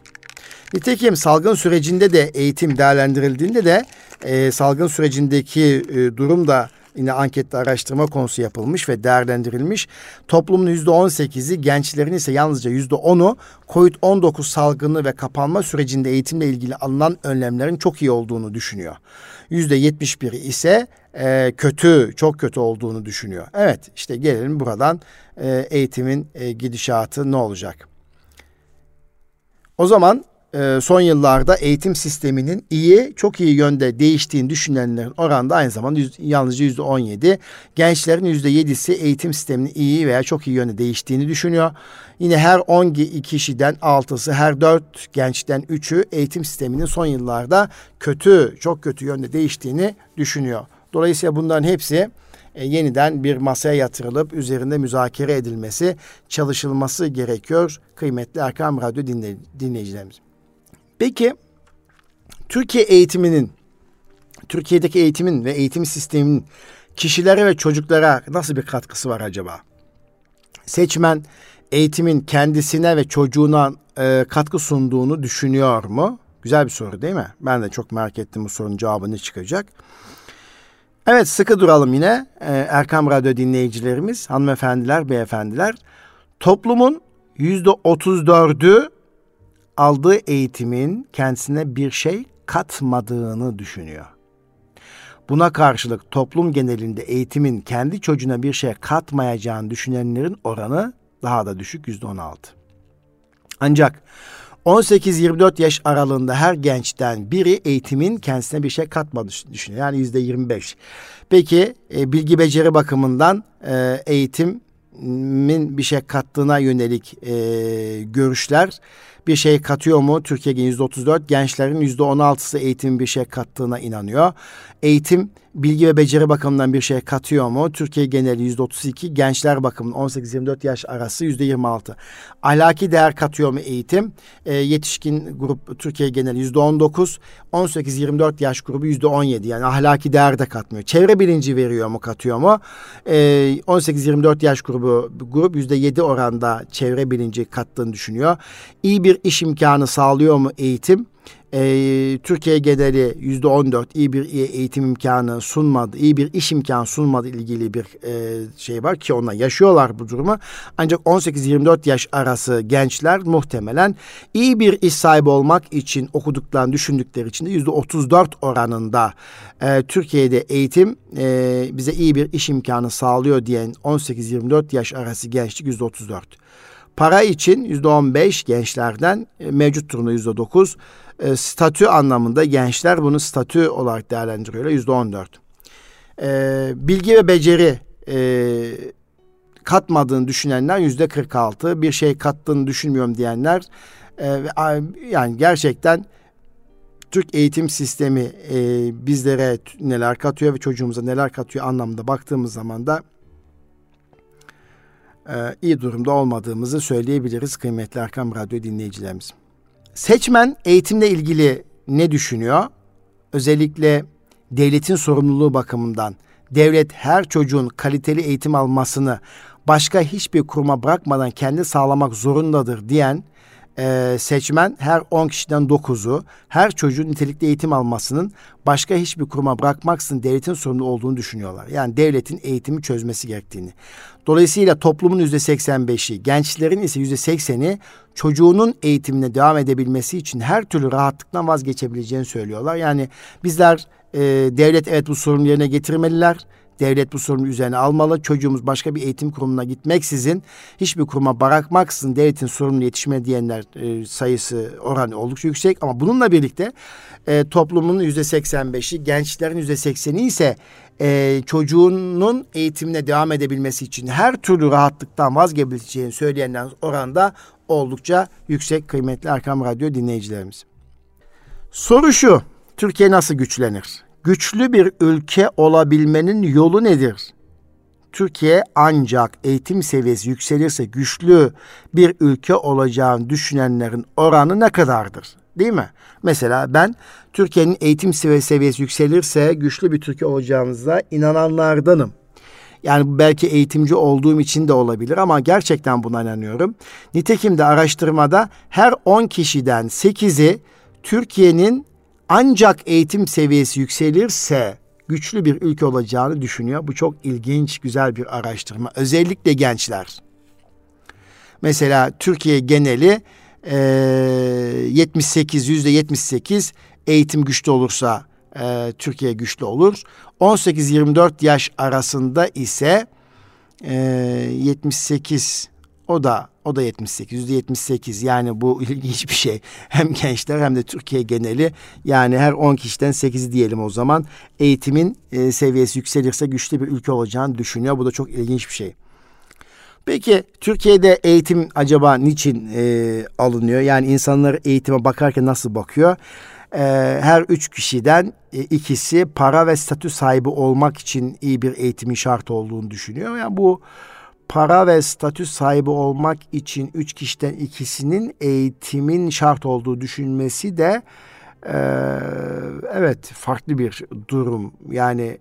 Nitekim salgın sürecinde de eğitim değerlendirildiğinde de e, salgın sürecindeki e, durum da yine ankette araştırma konusu yapılmış ve değerlendirilmiş. Toplumun yüzde on sekizi, gençlerin ise yalnızca yüzde onu COVID-19 salgını ve kapanma sürecinde eğitimle ilgili alınan önlemlerin çok iyi olduğunu düşünüyor. Yüzde yetmiş biri ise e, kötü, çok kötü olduğunu düşünüyor. Evet, işte gelelim buradan e, eğitimin e, gidişatı ne olacak? O zaman e, son yıllarda eğitim sisteminin iyi, çok iyi yönde değiştiğini düşünenlerin oranında aynı zamanda yüz, yalnızca yüzde on yedi. Gençlerin yüzde yedisi eğitim sisteminin iyi veya çok iyi yönde değiştiğini düşünüyor. Yine her on kişiden altısı, her dört gençten üçü eğitim sisteminin son yıllarda kötü, çok kötü yönde değiştiğini düşünüyor. Dolayısıyla bunların hepsi e, yeniden bir masaya yatırılıp üzerinde müzakere edilmesi, çalışılması gerekiyor kıymetli Erkam Radyo dinley dinleyicilerimiz. Peki Türkiye eğitiminin, Türkiye'deki eğitimin ve eğitim sisteminin kişilere ve çocuklara nasıl bir katkısı var acaba? Seçmen eğitimin kendisine ve çocuğuna e, katkı sunduğunu düşünüyor mu? Güzel bir soru değil mi? Ben de çok merak ettim bu sorunun cevabı ne çıkacak. Evet sıkı duralım yine ee, Erkam Radyo dinleyicilerimiz, hanımefendiler, beyefendiler. Toplumun yüzde otuz dördü aldığı eğitimin kendisine bir şey katmadığını düşünüyor. Buna karşılık toplum genelinde eğitimin kendi çocuğuna bir şey katmayacağını düşünenlerin oranı daha da düşük yüzde on altı. Ancak 18-24 yaş aralığında her gençten biri eğitimin kendisine bir şey katmadığını düşünüyor. Yani yüzde 25. Peki e, bilgi beceri bakımından e, eğitimin bir şey kattığına yönelik e, görüşler bir şey katıyor mu? Türkiye'de yüzde 34, gençlerin yüzde 16'sı eğitimin bir şey kattığına inanıyor. Eğitim bilgi ve beceri bakımından bir şey katıyor mu? Türkiye geneli yüzde 32, gençler bakımından 18-24 yaş arası yüzde 26. Ahlaki değer katıyor mu eğitim? E, yetişkin grup Türkiye geneli yüzde 19, 18-24 yaş grubu yüzde 17. Yani ahlaki değer de katmıyor. Çevre bilinci veriyor mu, katıyor mu? E, 18-24 yaş grubu grup yüzde 7 oranda çevre bilinci kattığını düşünüyor. İyi bir iş imkanı sağlıyor mu eğitim? E, Türkiye geneli yüzde on dört iyi bir eğitim imkanı sunmadı, iyi bir iş imkanı sunmadı ilgili bir e, şey var ki onlar yaşıyorlar bu durumu. Ancak 18-24 yaş arası gençler muhtemelen iyi bir iş sahibi olmak için okuduklarını düşündükleri için de yüzde 34 oranında e, Türkiye'de eğitim e, bize iyi bir iş imkanı sağlıyor diyen 18-24 yaş arası gençlik yüzde 34. Para için yüzde 15 gençlerden e, mevcut durumda yüzde 9 e, statü anlamında gençler bunu statü olarak değerlendiriyorlar. Yüzde on dört. E, bilgi ve beceri katmadığını düşünenler yüzde kırk altı. Bir şey kattığını düşünmüyorum diyenler yani gerçekten Türk eğitim sistemi e, bizlere neler katıyor ve çocuğumuza neler katıyor anlamında baktığımız zaman da e, iyi durumda olmadığımızı söyleyebiliriz kıymetli Erkam Radyo dinleyicilerimiz. Seçmen eğitimle ilgili ne düşünüyor? Özellikle devletin sorumluluğu bakımından devlet her çocuğun kaliteli eğitim almasını başka hiçbir kuruma bırakmadan kendi sağlamak zorundadır diyen e, seçmen her 10 kişiden 9'u her çocuğun nitelikli eğitim almasının başka hiçbir kuruma bırakmaksın devletin sorumlu olduğunu düşünüyorlar. Yani devletin eğitimi çözmesi gerektiğini. Dolayısıyla toplumun yüzde 85'i, gençlerin ise yüzde 80'i çocuğunun eğitimine devam edebilmesi için her türlü rahatlıktan vazgeçebileceğini söylüyorlar. Yani bizler e, devlet evet bu sorunu yerine getirmeliler Devlet bu sorunu üzerine almalı. Çocuğumuz başka bir eğitim kurumuna gitmeksizin, hiçbir kuruma bırakmaksızın devletin sorumlu yetişme diyenler e, sayısı oranı oldukça yüksek. Ama bununla birlikte e, toplumun yüzde seksen beşi, gençlerin yüzde sekseni ise e, çocuğunun eğitimine devam edebilmesi için her türlü rahatlıktan vazgeçeceğini söyleyenler oranda oldukça yüksek kıymetli Erkam Radyo dinleyicilerimiz. Soru şu, Türkiye nasıl güçlenir? Güçlü bir ülke olabilmenin yolu nedir? Türkiye ancak eğitim seviyesi yükselirse güçlü bir ülke olacağını düşünenlerin oranı ne kadardır? Değil mi? Mesela ben Türkiye'nin eğitim seviyesi yükselirse güçlü bir Türkiye olacağımıza inananlardanım. Yani belki eğitimci olduğum için de olabilir ama gerçekten buna inanıyorum. Nitekim de araştırmada her 10 kişiden 8'i Türkiye'nin ancak eğitim seviyesi yükselirse güçlü bir ülke olacağını düşünüyor. Bu çok ilginç, güzel bir araştırma. Özellikle gençler. Mesela Türkiye geneli e, 78, yüzde 78 eğitim güçlü olursa e, Türkiye güçlü olur. 18-24 yaş arasında ise e, 78 o da o da 78, yüzde 78 yani bu ilginç bir şey. Hem gençler hem de Türkiye geneli yani her 10 kişiden 8'i diyelim o zaman eğitimin e, seviyesi yükselirse güçlü bir ülke olacağını düşünüyor. Bu da çok ilginç bir şey. Peki Türkiye'de eğitim acaba niçin e, alınıyor? Yani insanlar eğitime bakarken nasıl bakıyor? E, her üç kişiden e, ikisi para ve statü sahibi olmak için iyi bir eğitimin şart olduğunu düşünüyor. Yani bu para ve statü sahibi olmak için üç kişiden ikisinin eğitimin şart olduğu düşünmesi de e, evet farklı bir durum. Yani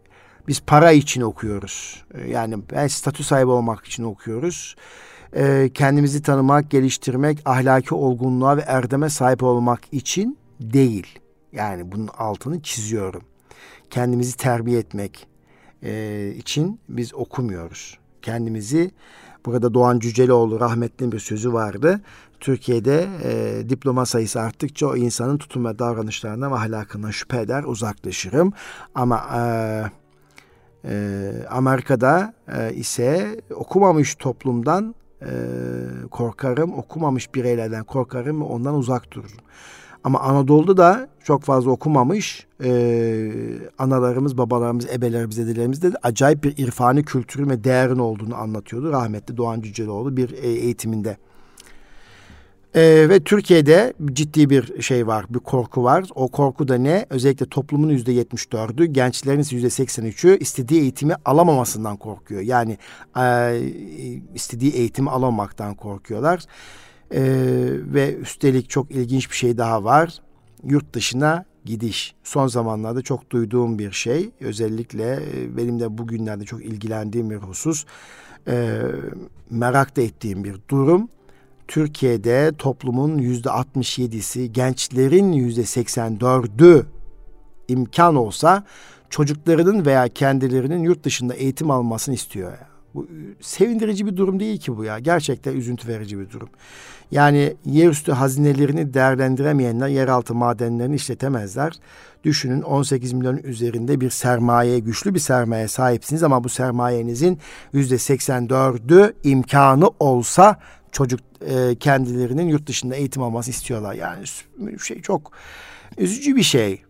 biz para için okuyoruz. Yani ben statü sahibi olmak için okuyoruz. E, kendimizi tanımak, geliştirmek, ahlaki olgunluğa ve erdeme sahip olmak için değil. Yani bunun altını çiziyorum. Kendimizi terbiye etmek e, için biz okumuyoruz. Kendimizi burada Doğan Cüceloğlu rahmetli bir sözü vardı. Türkiye'de e, diploma sayısı arttıkça o insanın tutum ve davranışlarına ve ahlakından şüphe eder, uzaklaşırım. Ama e, e, Amerika'da e, ise okumamış toplumdan e, korkarım, okumamış bireylerden korkarım ondan uzak dururum. Ama Anadolu'da da çok fazla okumamış e, analarımız, babalarımız, ebelerimiz, dedelerimiz de acayip bir irfani kültürün ve değerin olduğunu anlatıyordu. Rahmetli Doğan Cüceloğlu bir e, eğitiminde. Ee, ve Türkiye'de ciddi bir şey var, bir korku var. O korku da ne? Özellikle toplumun yüzde yetmiş dördü, gençlerin yüzde seksen üçü istediği eğitimi alamamasından korkuyor. Yani e, istediği eğitimi alamamaktan korkuyorlar. E, ve üstelik çok ilginç bir şey daha var. Yurt dışına gidiş. Son zamanlarda çok duyduğum bir şey. Özellikle e, benim de bugünlerde çok ilgilendiğim bir husus. E, merak da ettiğim bir durum. Türkiye'de toplumun yüzde 67'si, gençlerin yüzde 84'ü imkan olsa çocuklarının veya kendilerinin yurt dışında eğitim almasını istiyor. Bu sevindirici bir durum değil ki bu ya. Gerçekten üzüntü verici bir durum. Yani yerüstü hazinelerini değerlendiremeyenler yeraltı madenlerini işletemezler. Düşünün 18 milyon üzerinde bir sermaye, güçlü bir sermaye sahipsiniz ama bu sermayenizin yüzde 84'ü imkanı olsa çocuk e, kendilerinin yurt dışında eğitim alması istiyorlar. Yani şey çok üzücü bir şey.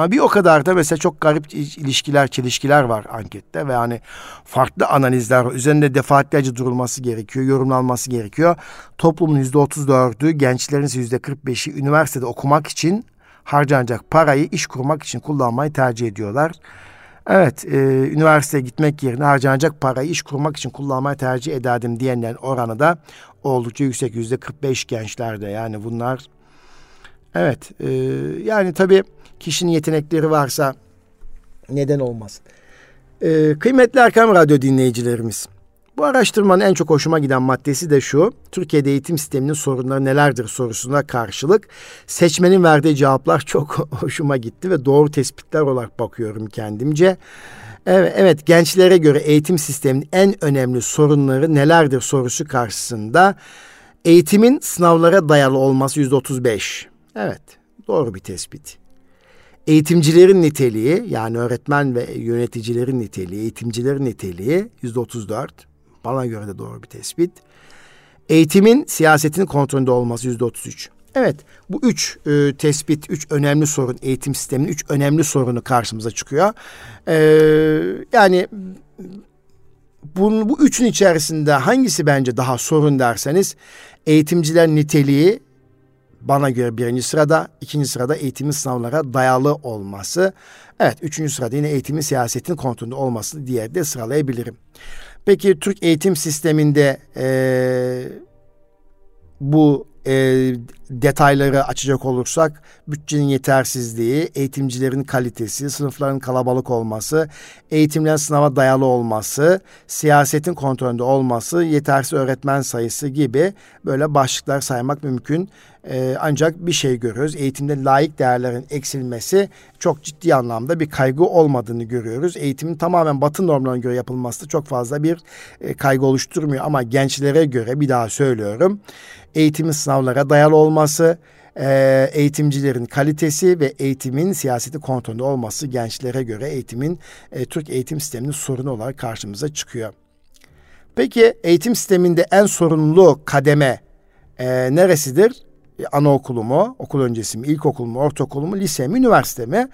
Ama bir o kadar da mesela çok garip ilişkiler, çelişkiler var ankette ve hani farklı analizler üzerinde defaatlerce durulması gerekiyor, yorumlanması gerekiyor. Toplumun yüzde otuz dördü, gençlerin yüzde kırk beşi üniversitede okumak için harcanacak parayı iş kurmak için kullanmayı tercih ediyorlar. Evet, e, üniversiteye gitmek yerine harcanacak parayı iş kurmak için kullanmayı tercih ederdim diyenlerin oranı da oldukça yüksek. Yüzde 45 gençlerde yani bunlar. Evet, e, yani tabii kişinin yetenekleri varsa neden olmaz. E, kıymetli Erkam Radyo dinleyicilerimiz. Bu araştırmanın en çok hoşuma giden maddesi de şu. Türkiye'de eğitim sisteminin sorunları nelerdir sorusuna karşılık seçmenin verdiği cevaplar çok hoşuma gitti ve doğru tespitler olarak bakıyorum kendimce. Evet, evet gençlere göre eğitim sisteminin en önemli sorunları nelerdir sorusu karşısında eğitimin sınavlara dayalı olması yüzde otuz beş. Evet doğru bir tespit. Eğitimcilerin niteliği yani öğretmen ve yöneticilerin niteliği, eğitimcilerin niteliği yüzde otuz dört. Bana göre de doğru bir tespit. Eğitimin siyasetin kontrolünde olması yüzde otuz üç. Evet bu üç e, tespit, üç önemli sorun eğitim sisteminin üç önemli sorunu karşımıza çıkıyor. E, yani bunun, bu üçün içerisinde hangisi bence daha sorun derseniz eğitimciler niteliği bana göre birinci sırada, ikinci sırada eğitimin sınavlara dayalı olması. Evet, üçüncü sırada yine eğitimin siyasetin kontrolünde olması diye de sıralayabilirim. Peki Türk eğitim sisteminde e, bu e, detayları açacak olursak bütçenin yetersizliği, eğitimcilerin kalitesi, sınıfların kalabalık olması, eğitimlerin sınava dayalı olması, siyasetin kontrolünde olması, yetersiz öğretmen sayısı gibi böyle başlıklar saymak mümkün. Ee, ancak bir şey görüyoruz. Eğitimde layık değerlerin eksilmesi çok ciddi anlamda bir kaygı olmadığını görüyoruz. Eğitimin tamamen batı normlarına göre yapılması da çok fazla bir e, kaygı oluşturmuyor. Ama gençlere göre bir daha söylüyorum. Eğitimin sınavlara dayalı olması, e, eğitimcilerin kalitesi ve eğitimin siyaseti kontrolünde olması gençlere göre eğitimin e, Türk eğitim sisteminin sorunu olarak karşımıza çıkıyor. Peki eğitim sisteminde en sorunlu kademe e, neresidir? E, anaokulu mu, okul öncesi mi, ilkokul mu, ortaokul mu, lise mi, üniversite mi?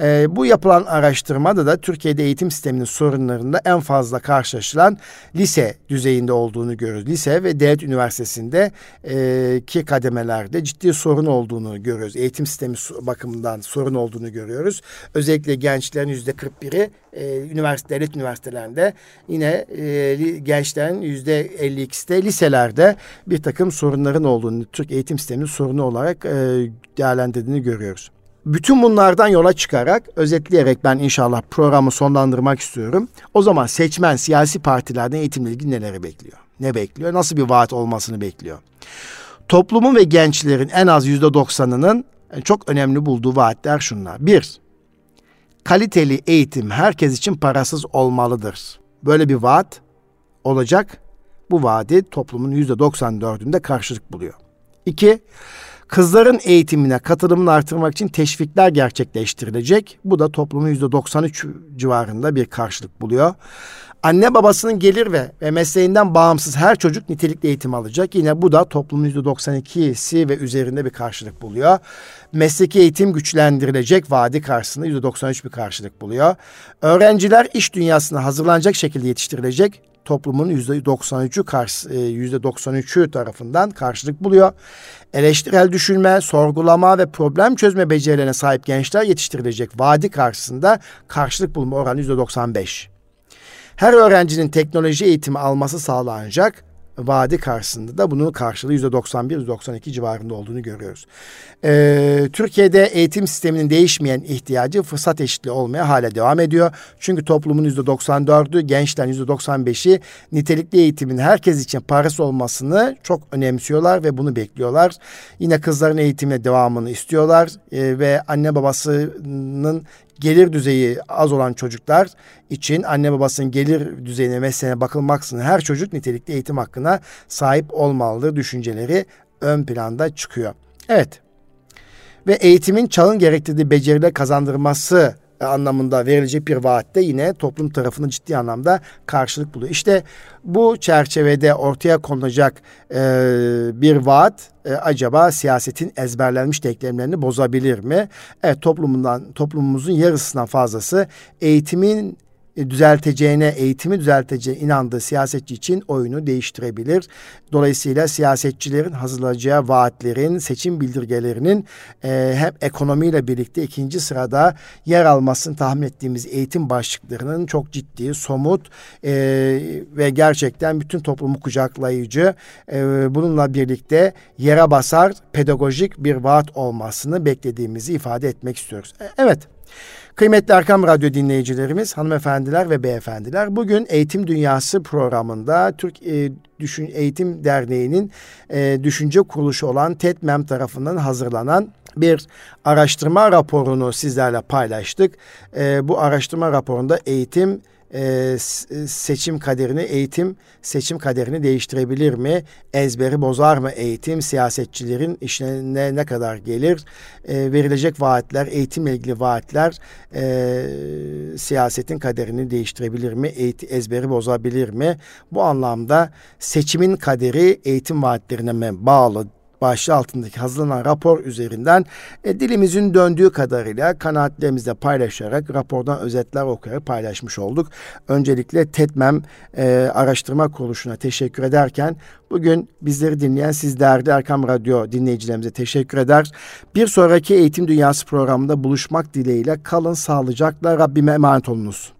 E, bu yapılan araştırmada da Türkiye'de eğitim sisteminin sorunlarında en fazla karşılaşılan lise düzeyinde olduğunu görüyoruz. Lise ve devlet üniversitesinde e, ki kademelerde ciddi sorun olduğunu görüyoruz. Eğitim sistemi bakımından sorun olduğunu görüyoruz. Özellikle gençlerin yüzde 41'i e, üniversite, devlet üniversitelerinde yine e, gençlerin yüzde 52'si de liselerde bir takım sorunların olduğunu Türk eğitim sisteminin sorunu olarak e, değerlendirdiğini görüyoruz. Bütün bunlardan yola çıkarak özetleyerek ben inşallah programı sonlandırmak istiyorum. O zaman seçmen siyasi partilerden eğitimle ilgili neleri bekliyor? Ne bekliyor? Nasıl bir vaat olmasını bekliyor? Toplumun ve gençlerin en az yüzde doksanının Yani çok önemli bulduğu vaatler şunlar. Bir, kaliteli eğitim herkes için parasız olmalıdır. Böyle bir vaat olacak. Bu vaadi toplumun yüzde 94'ünde karşılık buluyor. İki, kızların eğitimine katılımını artırmak için teşvikler gerçekleştirilecek. Bu da toplumun yüzde 93 civarında bir karşılık buluyor. Anne babasının gelir ve, ve mesleğinden bağımsız her çocuk nitelikli eğitim alacak. Yine bu da toplumun %92'si ve üzerinde bir karşılık buluyor. Mesleki eğitim güçlendirilecek vaadi karşısında %93 bir karşılık buluyor. Öğrenciler iş dünyasına hazırlanacak şekilde yetiştirilecek toplumun %93'ü karşı %93'ü tarafından karşılık buluyor. Eleştirel düşünme, sorgulama ve problem çözme becerilerine sahip gençler yetiştirilecek vadi karşısında karşılık bulma oranı %95. Her öğrencinin teknoloji eğitimi alması sağlanacak vadi karşısında da bunun karşılığı %91-92 civarında olduğunu görüyoruz. Ee, Türkiye'de eğitim sisteminin değişmeyen ihtiyacı fırsat eşitliği olmaya hala devam ediyor. Çünkü toplumun %94'ü, gençlerin %95'i nitelikli eğitimin herkes için parası olmasını çok önemsiyorlar ve bunu bekliyorlar. Yine kızların eğitimine devamını istiyorlar ee, ve anne babasının gelir düzeyi az olan çocuklar için anne babasının gelir düzeyine mesleğine bakılmaksızın her çocuk nitelikli eğitim hakkına sahip olmalıdır düşünceleri ön planda çıkıyor. Evet ve eğitimin çağın gerektirdiği beceriler kazandırması anlamında verilecek bir vaatte yine toplum tarafının ciddi anlamda karşılık buluyor. İşte bu çerçevede ortaya konulacak e, bir vaat e, acaba siyasetin ezberlenmiş denklemlerini bozabilir mi? Evet toplumundan toplumumuzun yarısından fazlası eğitimin e, düzelteceğine, eğitimi düzelteceğine inandığı siyasetçi için oyunu değiştirebilir. Dolayısıyla siyasetçilerin hazırlayacağı vaatlerin, seçim bildirgelerinin e, hem ekonomiyle birlikte ikinci sırada yer almasını tahmin ettiğimiz eğitim başlıklarının çok ciddi, somut e, ve gerçekten bütün toplumu kucaklayıcı, e, bununla birlikte yere basar pedagojik bir vaat olmasını beklediğimizi ifade etmek istiyoruz. E, evet. Kıymetli Erkam Radyo dinleyicilerimiz, hanımefendiler ve beyefendiler, bugün Eğitim Dünyası programında Türk e, Düşün Eğitim Derneği'nin e, düşünce kuruluşu olan TEDMEM tarafından hazırlanan bir araştırma raporunu sizlerle paylaştık. E, bu araştırma raporunda eğitim e, e, seçim kaderini, eğitim seçim kaderini değiştirebilir mi? Ezberi bozar mı eğitim? Siyasetçilerin işine ne kadar gelir? E, verilecek vaatler, eğitimle ilgili vaatler e, siyasetin kaderini değiştirebilir mi? Eğitim, ezberi bozabilir mi? Bu anlamda seçimin kaderi eğitim vaatlerine bağlı başlığı altındaki hazırlanan rapor üzerinden e, dilimizin döndüğü kadarıyla kanaatlerimizle paylaşarak rapordan özetler okuyarak paylaşmış olduk. Öncelikle TETMEM e, araştırma kuruluşuna teşekkür ederken bugün bizleri dinleyen siz değerli Erkam Radyo dinleyicilerimize teşekkür eder. Bir sonraki Eğitim Dünyası programında buluşmak dileğiyle kalın sağlıcakla Rabbime emanet olunuz.